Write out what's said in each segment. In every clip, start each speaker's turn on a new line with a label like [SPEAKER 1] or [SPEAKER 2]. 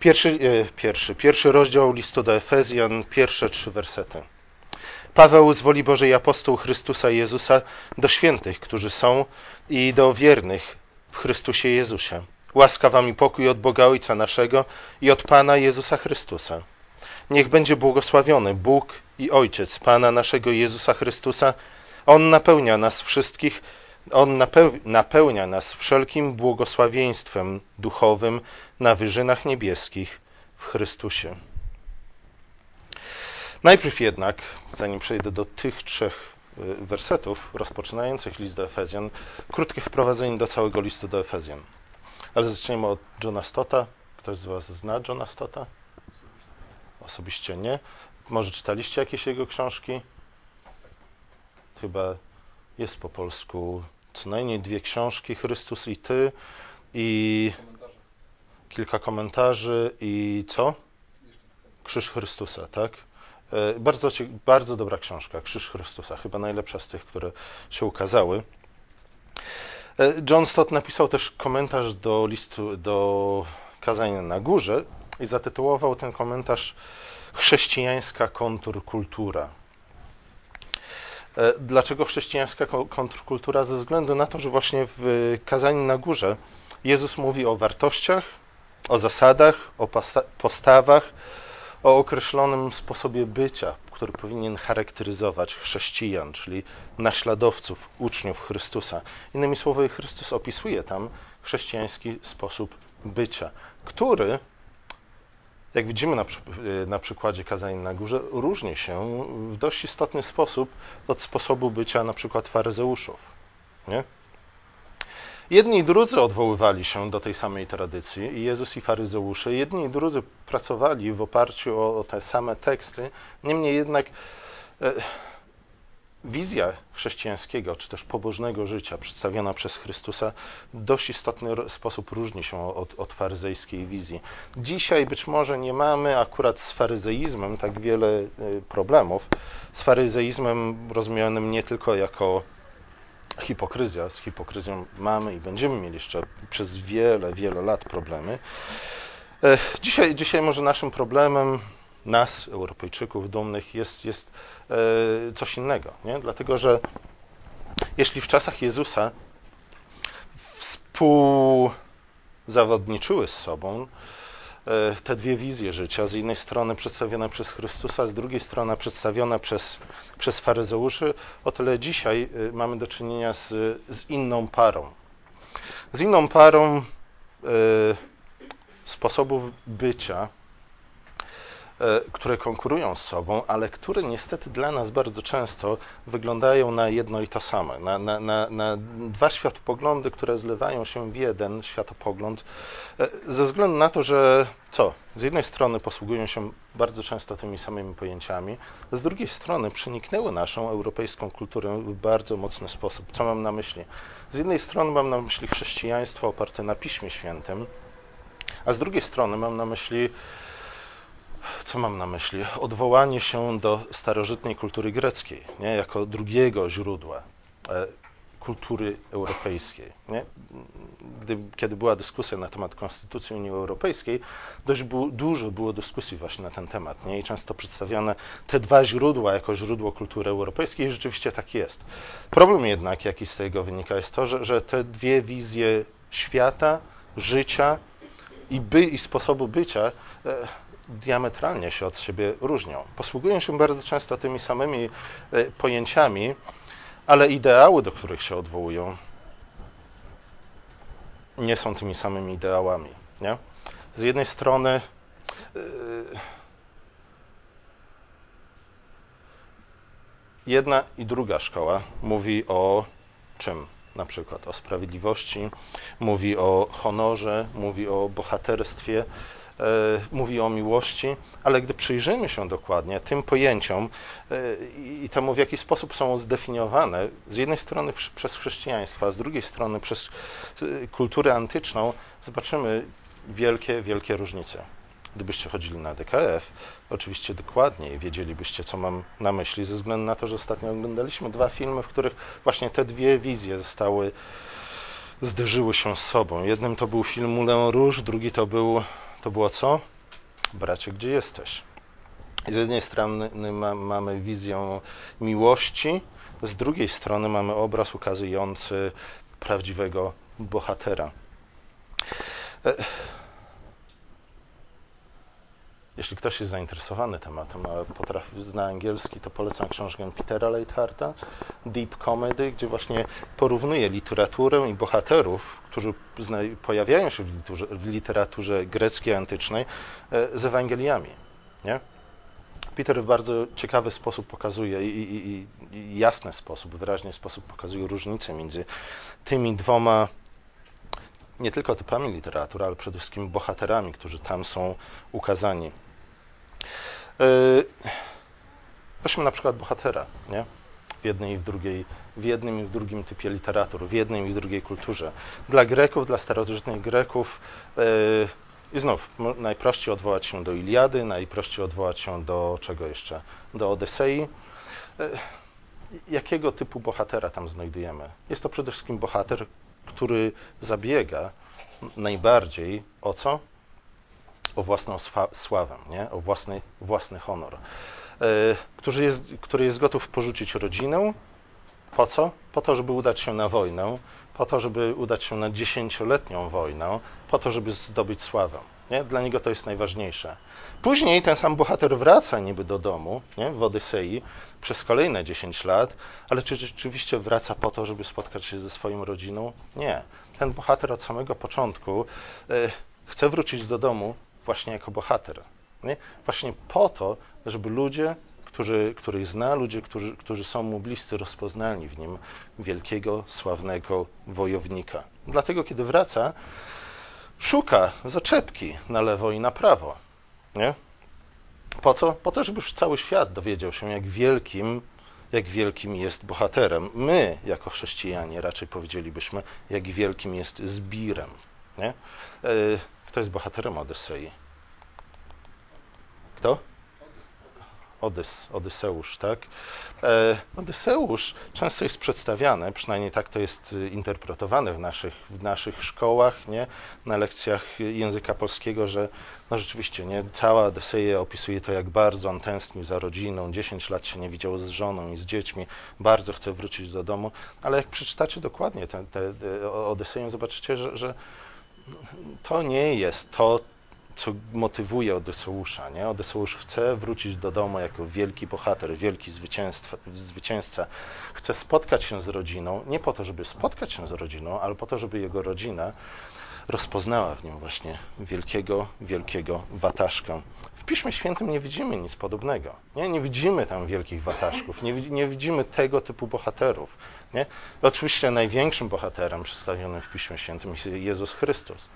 [SPEAKER 1] Pierwszy, e, pierwszy, pierwszy rozdział listu do Efezjan, pierwsze trzy wersety. Paweł z woli Bożej apostoł Chrystusa Jezusa do świętych, którzy są i do wiernych w Chrystusie Jezusie. Łaska wam i pokój od Boga Ojca naszego i od Pana Jezusa Chrystusa. Niech będzie błogosławiony Bóg i Ojciec Pana naszego Jezusa Chrystusa. On napełnia nas wszystkich, On napełnia nas wszelkim błogosławieństwem duchowym na wyżynach niebieskich w Chrystusie. Najpierw jednak, zanim przejdę do tych trzech y, wersetów rozpoczynających list do Efezjan, krótkie wprowadzenie do całego listu do Efezjan. Ale zaczniemy od Johna Stota. Ktoś z Was zna Johna Stota? Osobiście nie. Może czytaliście jakieś jego książki? Chyba jest po polsku co najmniej dwie książki, Chrystus i Ty i kilka komentarzy i co? Krzyż Chrystusa, tak? E, bardzo, bardzo dobra książka, Krzyż Chrystusa, chyba najlepsza z tych, które się ukazały. E, John Stott napisał też komentarz do listu, do kazania na górze i zatytułował ten komentarz Chrześcijańska kontrkultura. E, dlaczego chrześcijańska kontrkultura? Ze względu na to, że właśnie w kazaniu na górze Jezus mówi o wartościach, o zasadach, o postawach, o określonym sposobie bycia, który powinien charakteryzować chrześcijan, czyli naśladowców, uczniów Chrystusa. Innymi słowy, Chrystus opisuje tam chrześcijański sposób bycia, który, jak widzimy na, na przykładzie kazań na górze, różni się w dość istotny sposób od sposobu bycia na przykład faryzeuszów. Nie? Jedni i drudzy odwoływali się do tej samej tradycji, i Jezus i faryzeusze. Jedni i drudzy pracowali w oparciu o, o te same teksty. Niemniej jednak e, wizja chrześcijańskiego, czy też pobożnego życia przedstawiona przez Chrystusa w dość istotny sposób różni się od, od faryzejskiej wizji. Dzisiaj być może nie mamy akurat z faryzeizmem tak wiele e, problemów. Z faryzeizmem rozumianym nie tylko jako hipokryzja. Z hipokryzją mamy i będziemy mieli jeszcze przez wiele, wiele lat problemy. E, dzisiaj, dzisiaj może naszym problemem, nas, Europejczyków dumnych, jest, jest e, coś innego. Nie? Dlatego, że jeśli w czasach Jezusa współzawodniczyły z sobą E, te dwie wizje życia, z jednej strony przedstawione przez Chrystusa, z drugiej strony przedstawione przez, przez faryzeuszy, o tyle dzisiaj e, mamy do czynienia z, z inną parą. Z inną parą y, sposobów bycia, które konkurują z sobą, ale które niestety dla nas bardzo często wyglądają na jedno i to same, na, na, na, na dwa światopoglądy, które zlewają się w jeden światopogląd, e, ze względu na to, że co? Z jednej strony posługują się bardzo często tymi samymi pojęciami, z drugiej strony przeniknęły naszą europejską kulturę w bardzo mocny sposób. Co mam na myśli? Z jednej strony mam na myśli chrześcijaństwo oparte na Piśmie Świętym, a z drugiej strony mam na myśli co mam na myśli? Odwołanie się do starożytnej kultury greckiej, nie? jako drugiego źródła e, kultury europejskiej. Nie? Gdy, kiedy była dyskusja na temat Konstytucji Unii Europejskiej, dość bu, dużo było dyskusji właśnie na ten temat. Nie? I często przedstawiane te dwa źródła jako źródło kultury europejskiej i rzeczywiście tak jest. Problem jednak, jaki z tego wynika, jest to, że, że te dwie wizje świata, życia i, by, i sposobu bycia e, diametralnie się od siebie różnią. Posługują się bardzo często tymi samymi e, pojęciami, ale ideały, do których się odwołują, nie są tymi samymi ideałami. Nie? Z jednej strony yy, jedna i druga szkoła mówi o czym? Na przykład o sprawiedliwości, mówi o honorze, mówi o bohaterstwie, E, mówi o miłości, ale gdy przyjrzymy się dokładnie tym pojęciom e, i temu, w jaki sposób są zdefiniowane, z jednej strony przez chrześcijaństwo, a z drugiej strony przez e, kulturę antyczną, zobaczymy wielkie, wielkie różnice. Gdybyście chodzili na DKF, oczywiście dokładniej wiedzielibyście, co mam na myśli, ze względu na to, że ostatnio oglądaliśmy dwa filmy, w których właśnie te dwie wizje zostały, zderzyły się z sobą. Jednym to był film Moulin Rouge, drugi to był to było co? Bracie, gdzie jesteś? Z jednej strony ma, mamy wizję miłości, z drugiej strony mamy obraz ukazujący prawdziwego bohatera. Jeśli ktoś jest zainteresowany tematem, a potrafi, zna angielski, to polecam książkę Petera Leitharta, Deep Comedy, gdzie właśnie porównuje literaturę i bohaterów, którzy pojawiają się w literaturze, w literaturze greckiej antycznej, e, z Ewangeliami. Nie? Peter w bardzo ciekawy sposób pokazuje i, i, i jasny sposób, wyraźny sposób pokazuje różnicę między tymi dwoma nie tylko typami literatury, ale przede wszystkim bohaterami, którzy tam są ukazani. Yy, weźmy na przykład bohatera, nie? W jednej i w drugiej, w jednym i w drugim typie literatur, w jednej i w drugiej kulturze. Dla Greków, dla starożytnych Greków yy, i znów, najprościej odwołać się do Iliady, najprościej odwołać się do czego jeszcze? Do Odysei. Yy, jakiego typu bohatera tam znajdujemy? Jest to przede wszystkim bohater, który zabiega najbardziej o co? O własną sławę, nie? o własny, własny honor. E, który jest, który jest gotów porzucić rodzinę. Po co? Po to, żeby udać się na wojnę, po to, żeby udać się na dziesięcioletnią wojnę, po to, żeby zdobyć sławę. Nie? Dla niego to jest najważniejsze. Później ten sam bohater wraca niby do domu nie? w Odysei przez kolejne 10 lat, ale czy rzeczywiście wraca po to, żeby spotkać się ze swoją rodziną? Nie. Ten bohater od samego początku y, chce wrócić do domu właśnie jako bohater. Nie? Właśnie po to, żeby ludzie, którzy, których zna, ludzie, którzy, którzy są mu bliscy, rozpoznali w nim wielkiego, sławnego wojownika. Dlatego, kiedy wraca, szuka zaczepki na lewo i na prawo. Nie? Po co? Po to, żeby cały świat dowiedział się, jak wielkim, jak wielkim jest bohaterem. My, jako chrześcijanie, raczej powiedzielibyśmy, jak wielkim jest zbirem. Nie? Kto jest bohaterem Odysei? Kto? Odys, Odyseusz, tak? E, Odyseusz często jest przedstawiany, przynajmniej tak to jest y, interpretowane w naszych, w naszych szkołach, nie? na lekcjach języka polskiego, że no rzeczywiście nie? cała Odyseja opisuje to, jak bardzo on tęsknił za rodziną, 10 lat się nie widział z żoną i z dziećmi, bardzo chce wrócić do domu, ale jak przeczytacie dokładnie tę Odyseję, zobaczycie, że, że to nie jest to, co motywuje Odyseusza. Nie? Odyseusz chce wrócić do domu jako wielki bohater, wielki zwycięzca. Chce spotkać się z rodziną, nie po to, żeby spotkać się z rodziną, ale po to, żeby jego rodzina rozpoznała w nim właśnie wielkiego, wielkiego wataszka. W Piśmie Świętym nie widzimy nic podobnego. Nie, nie widzimy tam wielkich wataszków, nie, nie widzimy tego typu bohaterów. Nie? Oczywiście największym bohaterem przedstawionym w Piśmie Świętym jest Jezus Chrystus.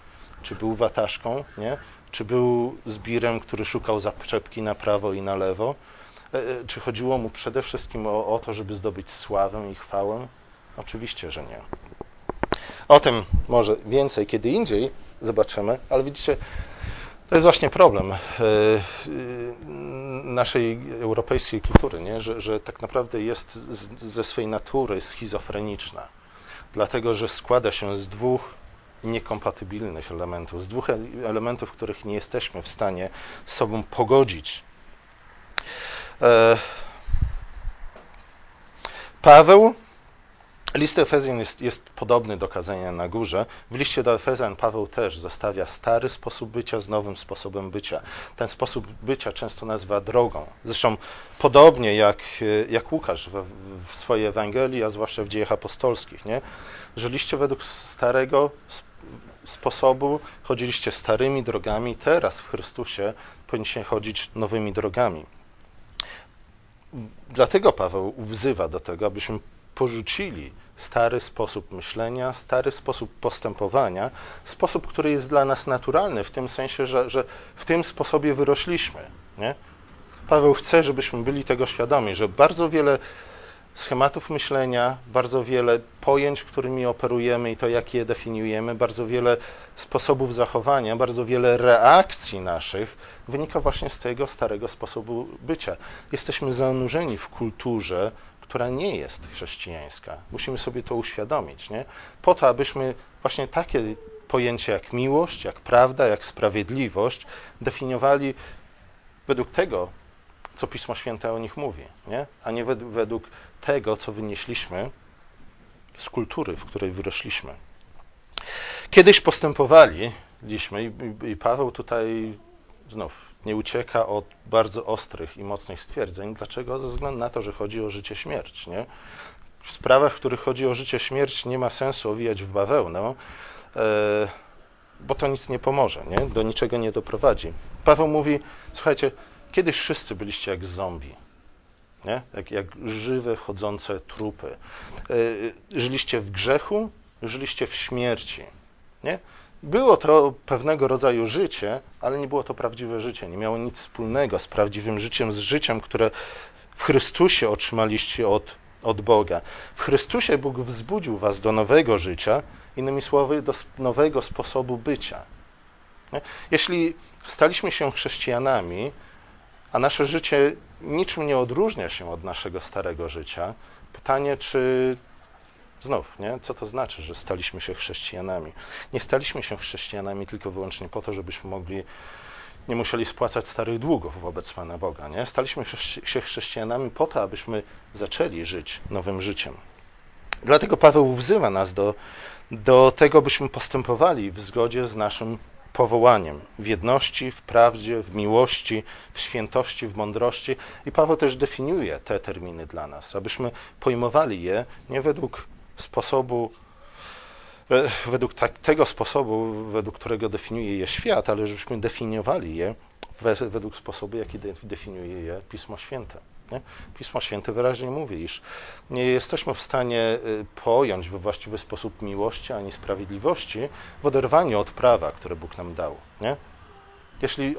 [SPEAKER 1] Czy był wataszką? Nie? Czy był zbirem, który szukał zaczepki na prawo i na lewo? E, e, czy chodziło mu przede wszystkim o, o to, żeby zdobyć sławę i chwałę? Oczywiście, że nie. O tym może więcej kiedy indziej zobaczymy, ale widzicie, to jest właśnie problem e, naszej europejskiej kultury, nie? Że, że tak naprawdę jest ze swej natury schizofreniczna, dlatego że składa się z dwóch niekompatybilnych elementów, z dwóch elementów, których nie jesteśmy w stanie z sobą pogodzić. E, Paweł, list Efezjan jest, jest, podobny do kazania na górze. W liście do Efezjan Paweł też zostawia stary sposób bycia z nowym sposobem bycia. Ten sposób bycia często nazywa drogą. Zresztą podobnie jak, jak Łukasz w, w swojej Ewangelii, a zwłaszcza w dziejach apostolskich, nie? Żyliście według starego sposobu, chodziliście starymi drogami, teraz w Chrystusie powinniście chodzić nowymi drogami. Dlatego Paweł wzywa do tego, abyśmy porzucili stary sposób myślenia, stary sposób postępowania, sposób, który jest dla nas naturalny, w tym sensie, że, że w tym sposobie wyrośliśmy. Nie? Paweł chce, żebyśmy byli tego świadomi, że bardzo wiele schematów myślenia, bardzo wiele pojęć, którymi operujemy i to, jak je definiujemy, bardzo wiele sposobów zachowania, bardzo wiele reakcji naszych wynika właśnie z tego starego sposobu bycia. Jesteśmy zanurzeni w kulturze, która nie jest chrześcijańska. Musimy sobie to uświadomić, nie? Po to, abyśmy właśnie takie pojęcia jak miłość, jak prawda, jak sprawiedliwość definiowali według tego, co Pismo Święte o nich mówi, nie? a nie według tego, co wynieśliśmy z kultury, w której wyrośliśmy. Kiedyś postępowaliśmy i Paweł tutaj znów nie ucieka od bardzo ostrych i mocnych stwierdzeń. Dlaczego? Ze względu na to, że chodzi o życie śmierć. Nie? W sprawach, w których chodzi o życie śmierć, nie ma sensu owijać w bawełnę, e, bo to nic nie pomoże, nie? do niczego nie doprowadzi. Paweł mówi: Słuchajcie, kiedyś wszyscy byliście jak zombie. Nie? Jak, jak żywe, chodzące trupy. E, żyliście w grzechu, żyliście w śmierci. Nie? Było to pewnego rodzaju życie, ale nie było to prawdziwe życie. Nie miało nic wspólnego z prawdziwym życiem, z życiem, które w Chrystusie otrzymaliście od, od Boga. W Chrystusie Bóg wzbudził was do nowego życia, innymi słowy, do nowego sposobu bycia. Jeśli staliśmy się chrześcijanami, a nasze życie niczym nie odróżnia się od naszego starego życia, pytanie, czy Znów, nie? co to znaczy, że staliśmy się chrześcijanami? Nie staliśmy się chrześcijanami tylko wyłącznie po to, żebyśmy mogli, nie musieli spłacać starych długów wobec Pana Boga. Nie? Staliśmy się chrześcijanami po to, abyśmy zaczęli żyć nowym życiem. Dlatego Paweł wzywa nas do, do tego, byśmy postępowali w zgodzie z naszym powołaniem w jedności, w prawdzie, w miłości, w świętości, w mądrości. I Paweł też definiuje te terminy dla nas, abyśmy pojmowali je nie według sposobu, według tak, tego sposobu, według którego definiuje je świat, ale żebyśmy definiowali je według sposobu, jaki definiuje je Pismo Święte. Nie? Pismo Święte wyraźnie mówi, iż nie jesteśmy w stanie y, pojąć we właściwy sposób miłości ani sprawiedliwości w oderwaniu od prawa, które Bóg nam dał. Nie? Jeśli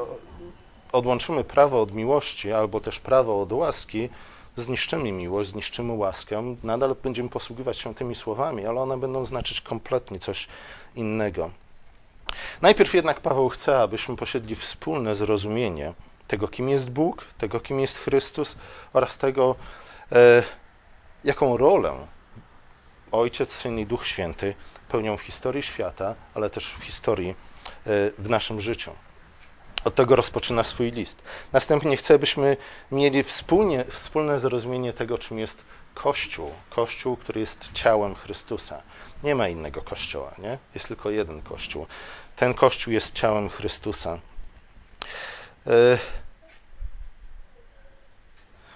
[SPEAKER 1] odłączymy prawo od miłości albo też prawo od łaski, zniszczymy miłość, zniszczymy łaskę, nadal będziemy posługiwać się tymi słowami, ale one będą znaczyć kompletnie coś innego. Najpierw jednak Paweł chce, abyśmy posiedli wspólne zrozumienie tego, kim jest Bóg, tego, kim jest Chrystus oraz tego, e, jaką rolę Ojciec, Syn i Duch Święty pełnią w historii świata, ale też w historii, e, w naszym życiu. Od tego rozpoczyna swój list. Następnie chce, byśmy mieli wspólnie, wspólne zrozumienie tego, czym jest Kościół. Kościół, który jest ciałem Chrystusa. Nie ma innego Kościoła, nie? Jest tylko jeden Kościół. Ten Kościół jest ciałem Chrystusa. E,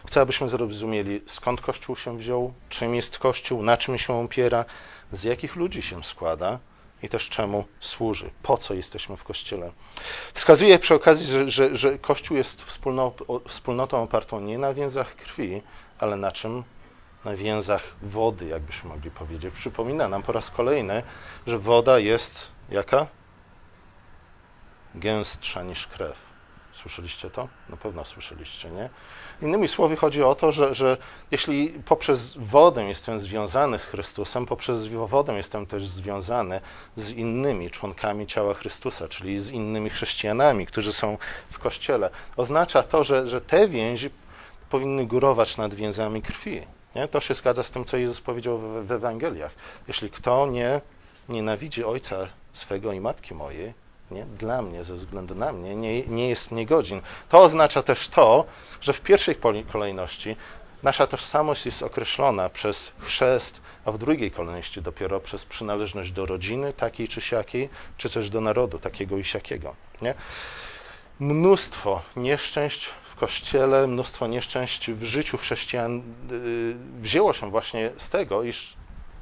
[SPEAKER 1] chcę, abyśmy zrozumieli, skąd Kościół się wziął, czym jest Kościół, na czym się opiera, z jakich ludzi się składa i też czemu służy, po co jesteśmy w Kościele. Wskazuje przy okazji, że, że, że Kościół jest wspólnotą, opartą nie na więzach krwi, ale na czym? Na więzach wody, jakbyśmy mogli powiedzieć. Przypomina nam po raz kolejny, że woda jest jaka? Gęstsza niż krew. Słyszeliście to? Na pewno słyszeliście, nie? Innymi słowy, chodzi o to, że, że jeśli poprzez wodę jestem związany z Chrystusem, poprzez wodę jestem też związany z innymi członkami ciała Chrystusa, czyli z innymi chrześcijanami, którzy są w Kościele. Oznacza to, że, że te więzi powinny górować nad więzami krwi. Nie? To się zgadza z tym, co Jezus powiedział w, w Ewangeliach. Jeśli kto nie nienawidzi ojca swego i matki mojej, nie? dla mnie, ze względu na mnie, nie, nie jest mnie godzin. To oznacza też to, że w pierwszej kolejności nasza tożsamość jest określona przez chrzest, a w drugiej kolejności dopiero przez przynależność do rodziny takiej czy siakiej, czy też do narodu takiego i siakiego. Nie? Mnóstwo nieszczęść w Kościele, mnóstwo nieszczęść w życiu chrześcijan yy, wzięło się właśnie z tego, iż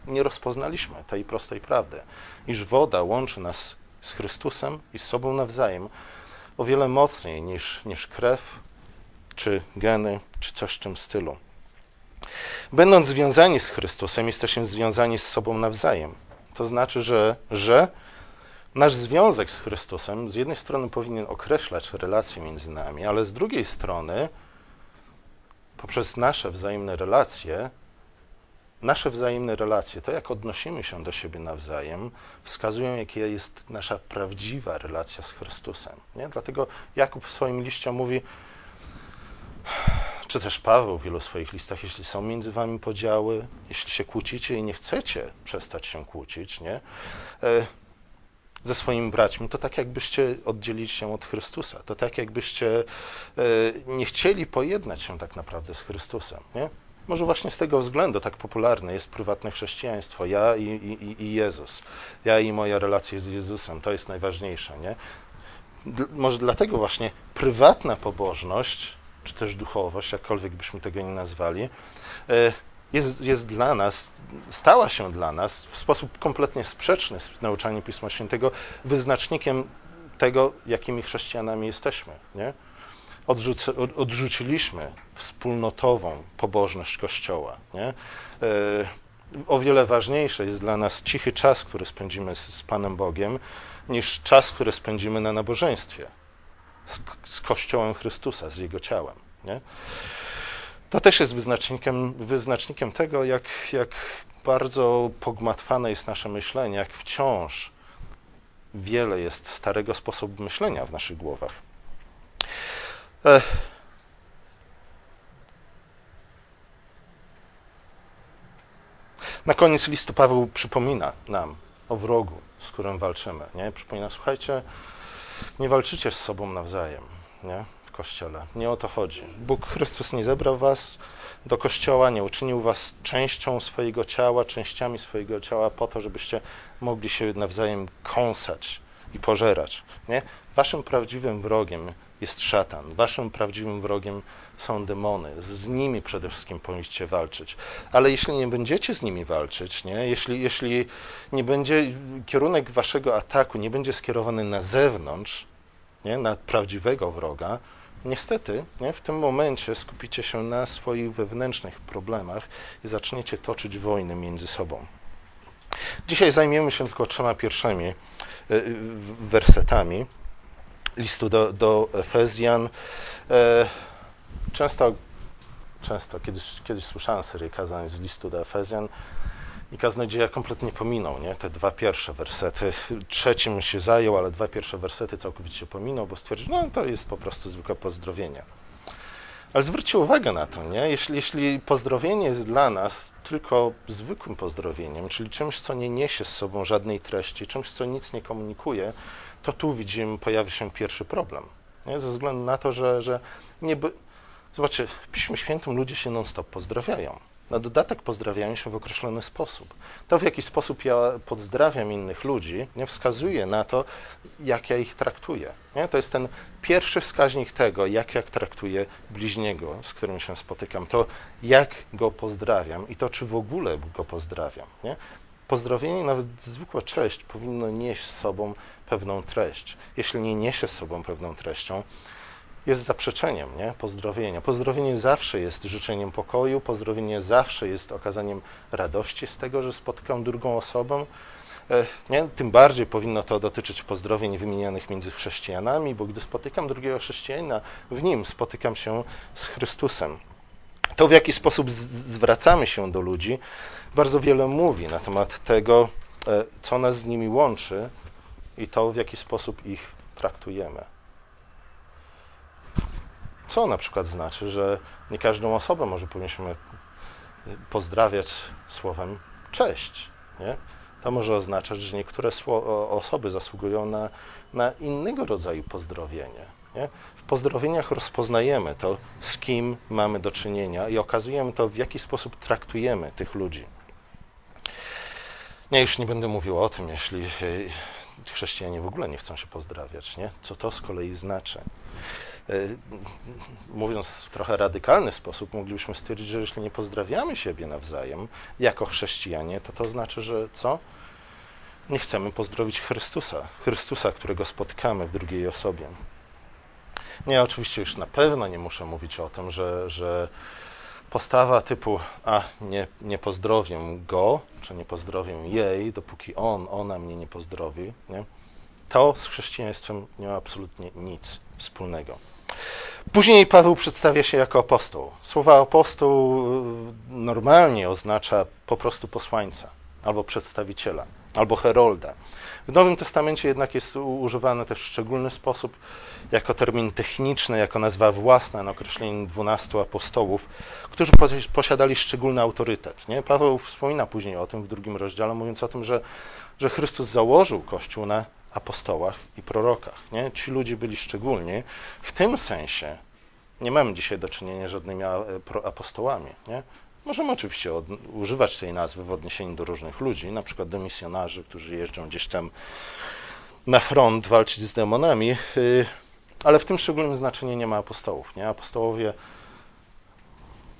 [SPEAKER 1] nie rozpoznaliśmy tej prostej prawdy, iż woda łączy nas z Chrystusem i z sobą nawzajem o wiele mocniej niż, niż krew, czy geny, czy coś w tym stylu. Będąc związani z Chrystusem, jesteśmy związani z sobą nawzajem. To znaczy, że, że nasz związek z Chrystusem z jednej strony powinien określać relacje między nami, ale z drugiej strony, poprzez nasze wzajemne relacje, nasze wzajemne relacje, to jak odnosimy się do siebie nawzajem, wskazują, jaka jest nasza prawdziwa relacja z Chrystusem. Nie? Dlatego Jakub w swoim liście mówi, czy też Paweł w wielu swoich listach, jeśli są między wami podziały, jeśli się kłócicie i nie chcecie przestać się kłócić, nie? E, ze swoimi braćmi, to tak jakbyście oddzielili się od Chrystusa. To tak jakbyście e, nie chcieli pojednać się tak naprawdę z Chrystusem. Nie? Może właśnie z tego względu tak popularne jest prywatne chrześcijaństwo. Ja i, i, i Jezus. Ja i moja relacja z Jezusem. To jest najważniejsze. Nie? Może dlatego właśnie prywatna pobożność, czy też duchowość, jakkolwiek byśmy tego nie nazwali, e, jest, jest dla nas, stała się dla nas w sposób kompletnie sprzeczny z nauczaniem Pisma Świętego wyznacznikiem tego, jakimi chrześcijanami jesteśmy. Nie? Odrzuc, odrzuciliśmy wspólnotową pobożność Kościoła. Nie? E, o wiele ważniejszy jest dla nas cichy czas, który spędzimy z, z Panem Bogiem, niż czas, który spędzimy na nabożeństwie z, z Kościołem Chrystusa, z Jego ciałem. Nie? To też jest wyznacznikiem, wyznacznikiem tego, jak, jak bardzo pogmatwane jest nasze myślenie, jak wciąż wiele jest starego sposobu myślenia w naszych głowach. Ech. Na koniec listu Paweł przypomina nam o wrogu, z którym walczymy. Nie? Przypomina, słuchajcie, nie walczycie z sobą nawzajem. Nie? Kościele. Nie o to chodzi. Bóg Chrystus nie zebrał was do Kościoła, nie uczynił was częścią swojego ciała, częściami swojego ciała po to, żebyście mogli się nawzajem kąsać i pożerać. Nie? Waszym prawdziwym wrogiem jest szatan. Waszym prawdziwym wrogiem są demony. Z nimi przede wszystkim powinniście walczyć. Ale jeśli nie będziecie z nimi walczyć, nie? Jeśli, jeśli nie będzie kierunek waszego ataku nie będzie skierowany na zewnątrz, nie? na prawdziwego wroga, Niestety, nie, w tym momencie skupicie się na swoich wewnętrznych problemach i zaczniecie toczyć wojny między sobą. Dzisiaj zajmiemy się tylko trzema pierwszymi wersetami listu do, do Efezjan. E, często, często kiedyś, kiedyś słyszałem serię kazań z listu do Efezjan i kaznodzieja kompletnie pominął nie? te dwa pierwsze wersety. Trzecim się zajął, ale dwa pierwsze wersety całkowicie pominął, bo stwierdził, no to jest po prostu zwykłe pozdrowienie. Ale zwróćcie uwagę na to, nie? Jeśli, jeśli pozdrowienie jest dla nas tylko zwykłym pozdrowieniem, czyli czymś, co nie niesie z sobą żadnej treści, czymś, co nic nie komunikuje, to tu widzimy, pojawia się pierwszy problem. Nie? Ze względu na to, że, że nie. Zobaczcie, w Piśmie Świętym ludzie się non-stop pozdrawiają. Na dodatek pozdrawiają się w określony sposób. To, w jaki sposób ja pozdrawiam innych ludzi, nie wskazuje na to, jak ja ich traktuję. Nie? To jest ten pierwszy wskaźnik tego, jak ja traktuję bliźniego, z którym się spotykam. To, jak go pozdrawiam i to, czy w ogóle go pozdrawiam. Nie? Pozdrowienie, nawet zwykła cześć, powinno nieść z sobą pewną treść. Jeśli nie niesie z sobą pewną treścią, jest zaprzeczeniem nie? pozdrowienia. Pozdrowienie zawsze jest życzeniem pokoju, pozdrowienie zawsze jest okazaniem radości z tego, że spotykam drugą osobę. E, nie? Tym bardziej powinno to dotyczyć pozdrowień wymienianych między chrześcijanami, bo gdy spotykam drugiego chrześcijanina, w nim spotykam się z Chrystusem. To, w jaki sposób zwracamy się do ludzi, bardzo wiele mówi na temat tego, e, co nas z nimi łączy i to, w jaki sposób ich traktujemy. Co na przykład znaczy, że nie każdą osobę może powinniśmy pozdrawiać słowem cześć. Nie? To może oznaczać, że niektóre osoby zasługują na, na innego rodzaju pozdrowienie. Nie? W pozdrowieniach rozpoznajemy to, z kim mamy do czynienia i okazujemy to, w jaki sposób traktujemy tych ludzi. Ja już nie będę mówił o tym, jeśli chrześcijanie w ogóle nie chcą się pozdrawiać, nie? co to z kolei znaczy. E, mówiąc w trochę radykalny sposób, moglibyśmy stwierdzić, że jeśli nie pozdrawiamy siebie nawzajem jako chrześcijanie, to to znaczy, że co? Nie chcemy pozdrowić Chrystusa, Chrystusa, którego spotykamy w drugiej osobie. Nie, oczywiście już na pewno nie muszę mówić o tym, że, że postawa typu a nie, nie pozdrowię go, czy nie pozdrowię jej, dopóki on, ona mnie nie pozdrowi, nie? to z chrześcijaństwem nie ma absolutnie nic wspólnego. Później Paweł przedstawia się jako apostoł. Słowa apostoł y, normalnie oznacza po prostu posłańca, albo przedstawiciela, albo herolda. W Nowym Testamencie jednak jest używany też w szczególny sposób jako termin techniczny, jako nazwa własna na określenie dwunastu apostołów, którzy posiadali szczególny autorytet. Nie? Paweł wspomina później o tym w drugim rozdziale, mówiąc o tym, że, że Chrystus założył Kościół na apostołach i prorokach. Nie? Ci ludzie byli szczególni. W tym sensie nie mamy dzisiaj do czynienia z żadnymi apostołami. Nie? Możemy oczywiście od, używać tej nazwy w odniesieniu do różnych ludzi, na przykład do misjonarzy, którzy jeżdżą gdzieś tam na front walczyć z demonami, y, ale w tym szczególnym znaczeniu nie ma apostołów. Nie? Apostołowie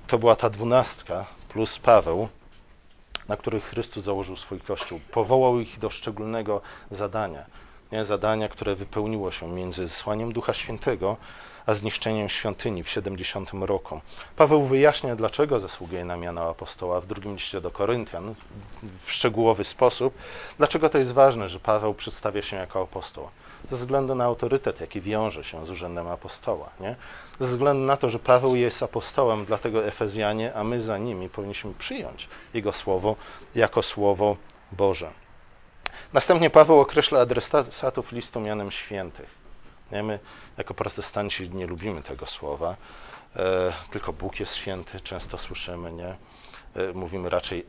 [SPEAKER 1] to była ta dwunastka plus Paweł, na których Chrystus założył swój Kościół. Powołał ich do szczególnego zadania. Nie? Zadania, które wypełniło się między zesłaniem Ducha Świętego a zniszczeniem świątyni w 70 roku. Paweł wyjaśnia, dlaczego zasługuje na miano apostoła w drugim liście do Koryntian w szczegółowy sposób, dlaczego to jest ważne, że Paweł przedstawia się jako apostoł. Ze względu na autorytet, jaki wiąże się z urzędem apostoła. Nie? Ze względu na to, że Paweł jest apostołem, dlatego Efezjanie, a my za nimi powinniśmy przyjąć jego słowo jako słowo Boże. Następnie Paweł określa adresatów listu mianem świętych. My jako protestanci nie lubimy tego słowa, e, tylko Bóg jest święty, często słyszymy, nie? E, mówimy raczej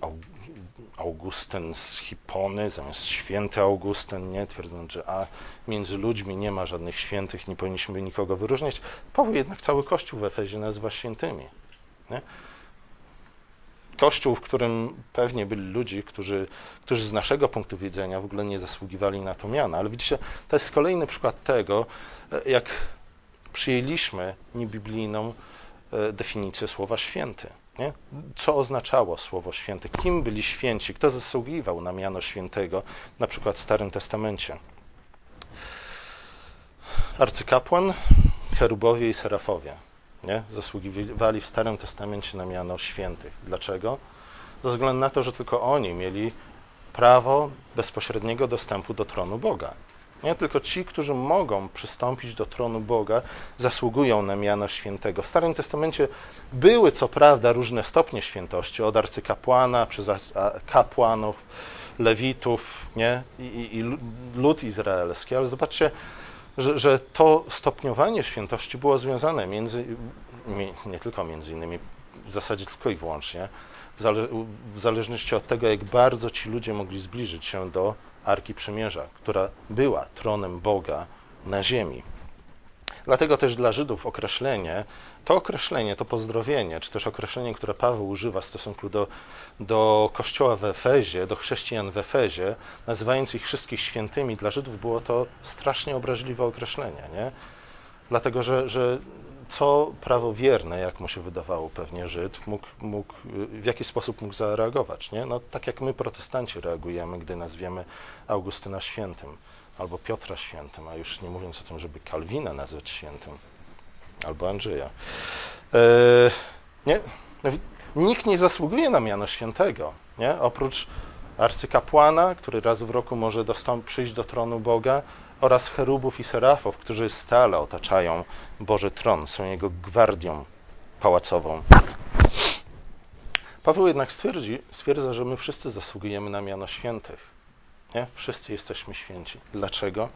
[SPEAKER 1] Augustyn z Hipony zamiast święty Augustyn, nie? Twierdząc, że a między ludźmi nie ma żadnych świętych, nie powinniśmy nikogo wyróżniać. Paweł jednak cały Kościół w Efezie nazywa świętymi. Nie? Kościół, w którym pewnie byli ludzie, którzy, którzy z naszego punktu widzenia w ogóle nie zasługiwali na to miano. Ale widzicie, to jest kolejny przykład tego, e, jak przyjęliśmy niebiblijną e, definicję słowa święty. Nie? Co oznaczało słowo święty? Kim byli święci? Kto zasługiwał na miano świętego, na przykład w Starym Testamencie? Arcykapłan, cherubowie i serafowie nie? zasługiwali w Starym Testamencie na miano świętych. Dlaczego? Ze względu na to, że tylko oni mieli prawo bezpośredniego dostępu do tronu Boga. Nie tylko ci, którzy mogą przystąpić do tronu Boga, zasługują na miano świętego. W Starym Testamencie były co prawda różne stopnie świętości, od arcykapłana przez kapłanów, lewitów nie? I, i, i lud izraelski, ale zobaczcie, że, że to stopniowanie świętości było związane między, nie tylko między innymi, w zasadzie tylko i wyłącznie, w zależności od tego, jak bardzo ci ludzie mogli zbliżyć się do Arki Przymierza, która była tronem Boga na ziemi. Dlatego też dla Żydów określenie, to określenie, to pozdrowienie, czy też określenie, które Paweł używa w stosunku do, do kościoła w Efezie, do chrześcijan w Efezie, nazywając ich wszystkich świętymi, dla Żydów było to strasznie obraźliwe określenie, nie? Dlatego, że, że co prawowierne, jak mu się wydawało pewnie Żyd, mógł, mógł, w jaki sposób mógł zareagować, nie? No, tak jak my protestanci reagujemy, gdy nazwiemy Augustyna świętym albo Piotra świętym, a już nie mówiąc o tym, żeby Kalwina nazwać świętym, albo Andrzeja. E, nie? No, nikt nie zasługuje na miano świętego, nie? oprócz arcykapłana, który raz w roku może dostąp, przyjść do tronu Boga, oraz cherubów i serafów, którzy stale otaczają Boży tron, są jego gwardią pałacową. Paweł jednak stwierdzi, stwierdza, że my wszyscy zasługujemy na miano świętych. Nie? Wszyscy jesteśmy święci. Dlaczego?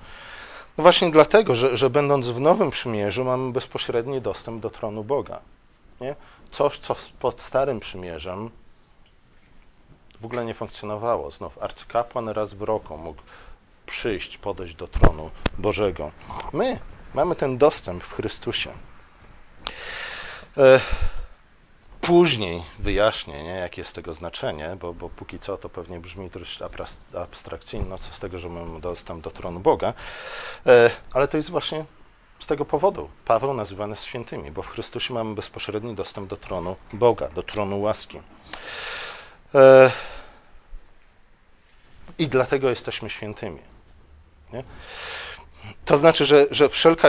[SPEAKER 1] No właśnie dlatego, że, że będąc w Nowym Przymierzu mamy bezpośredni dostęp do tronu Boga. Nie? Coś, co pod Starym Przymierzem w ogóle nie funkcjonowało. Znów arcykapłan raz w roku mógł przyjść, podejść do tronu Bożego. My mamy ten dostęp w Chrystusie. Później wyjaśnię, nie, jakie jest tego znaczenie, bo, bo póki co to pewnie brzmi dość abstrakcyjnie, co z tego, że mamy dostęp do tronu Boga, e, ale to jest właśnie z tego powodu Paweł nazywany jest świętymi, bo w Chrystusie mamy bezpośredni dostęp do tronu Boga, do tronu łaski. E, I dlatego jesteśmy świętymi. Nie? To znaczy, że, że wszelka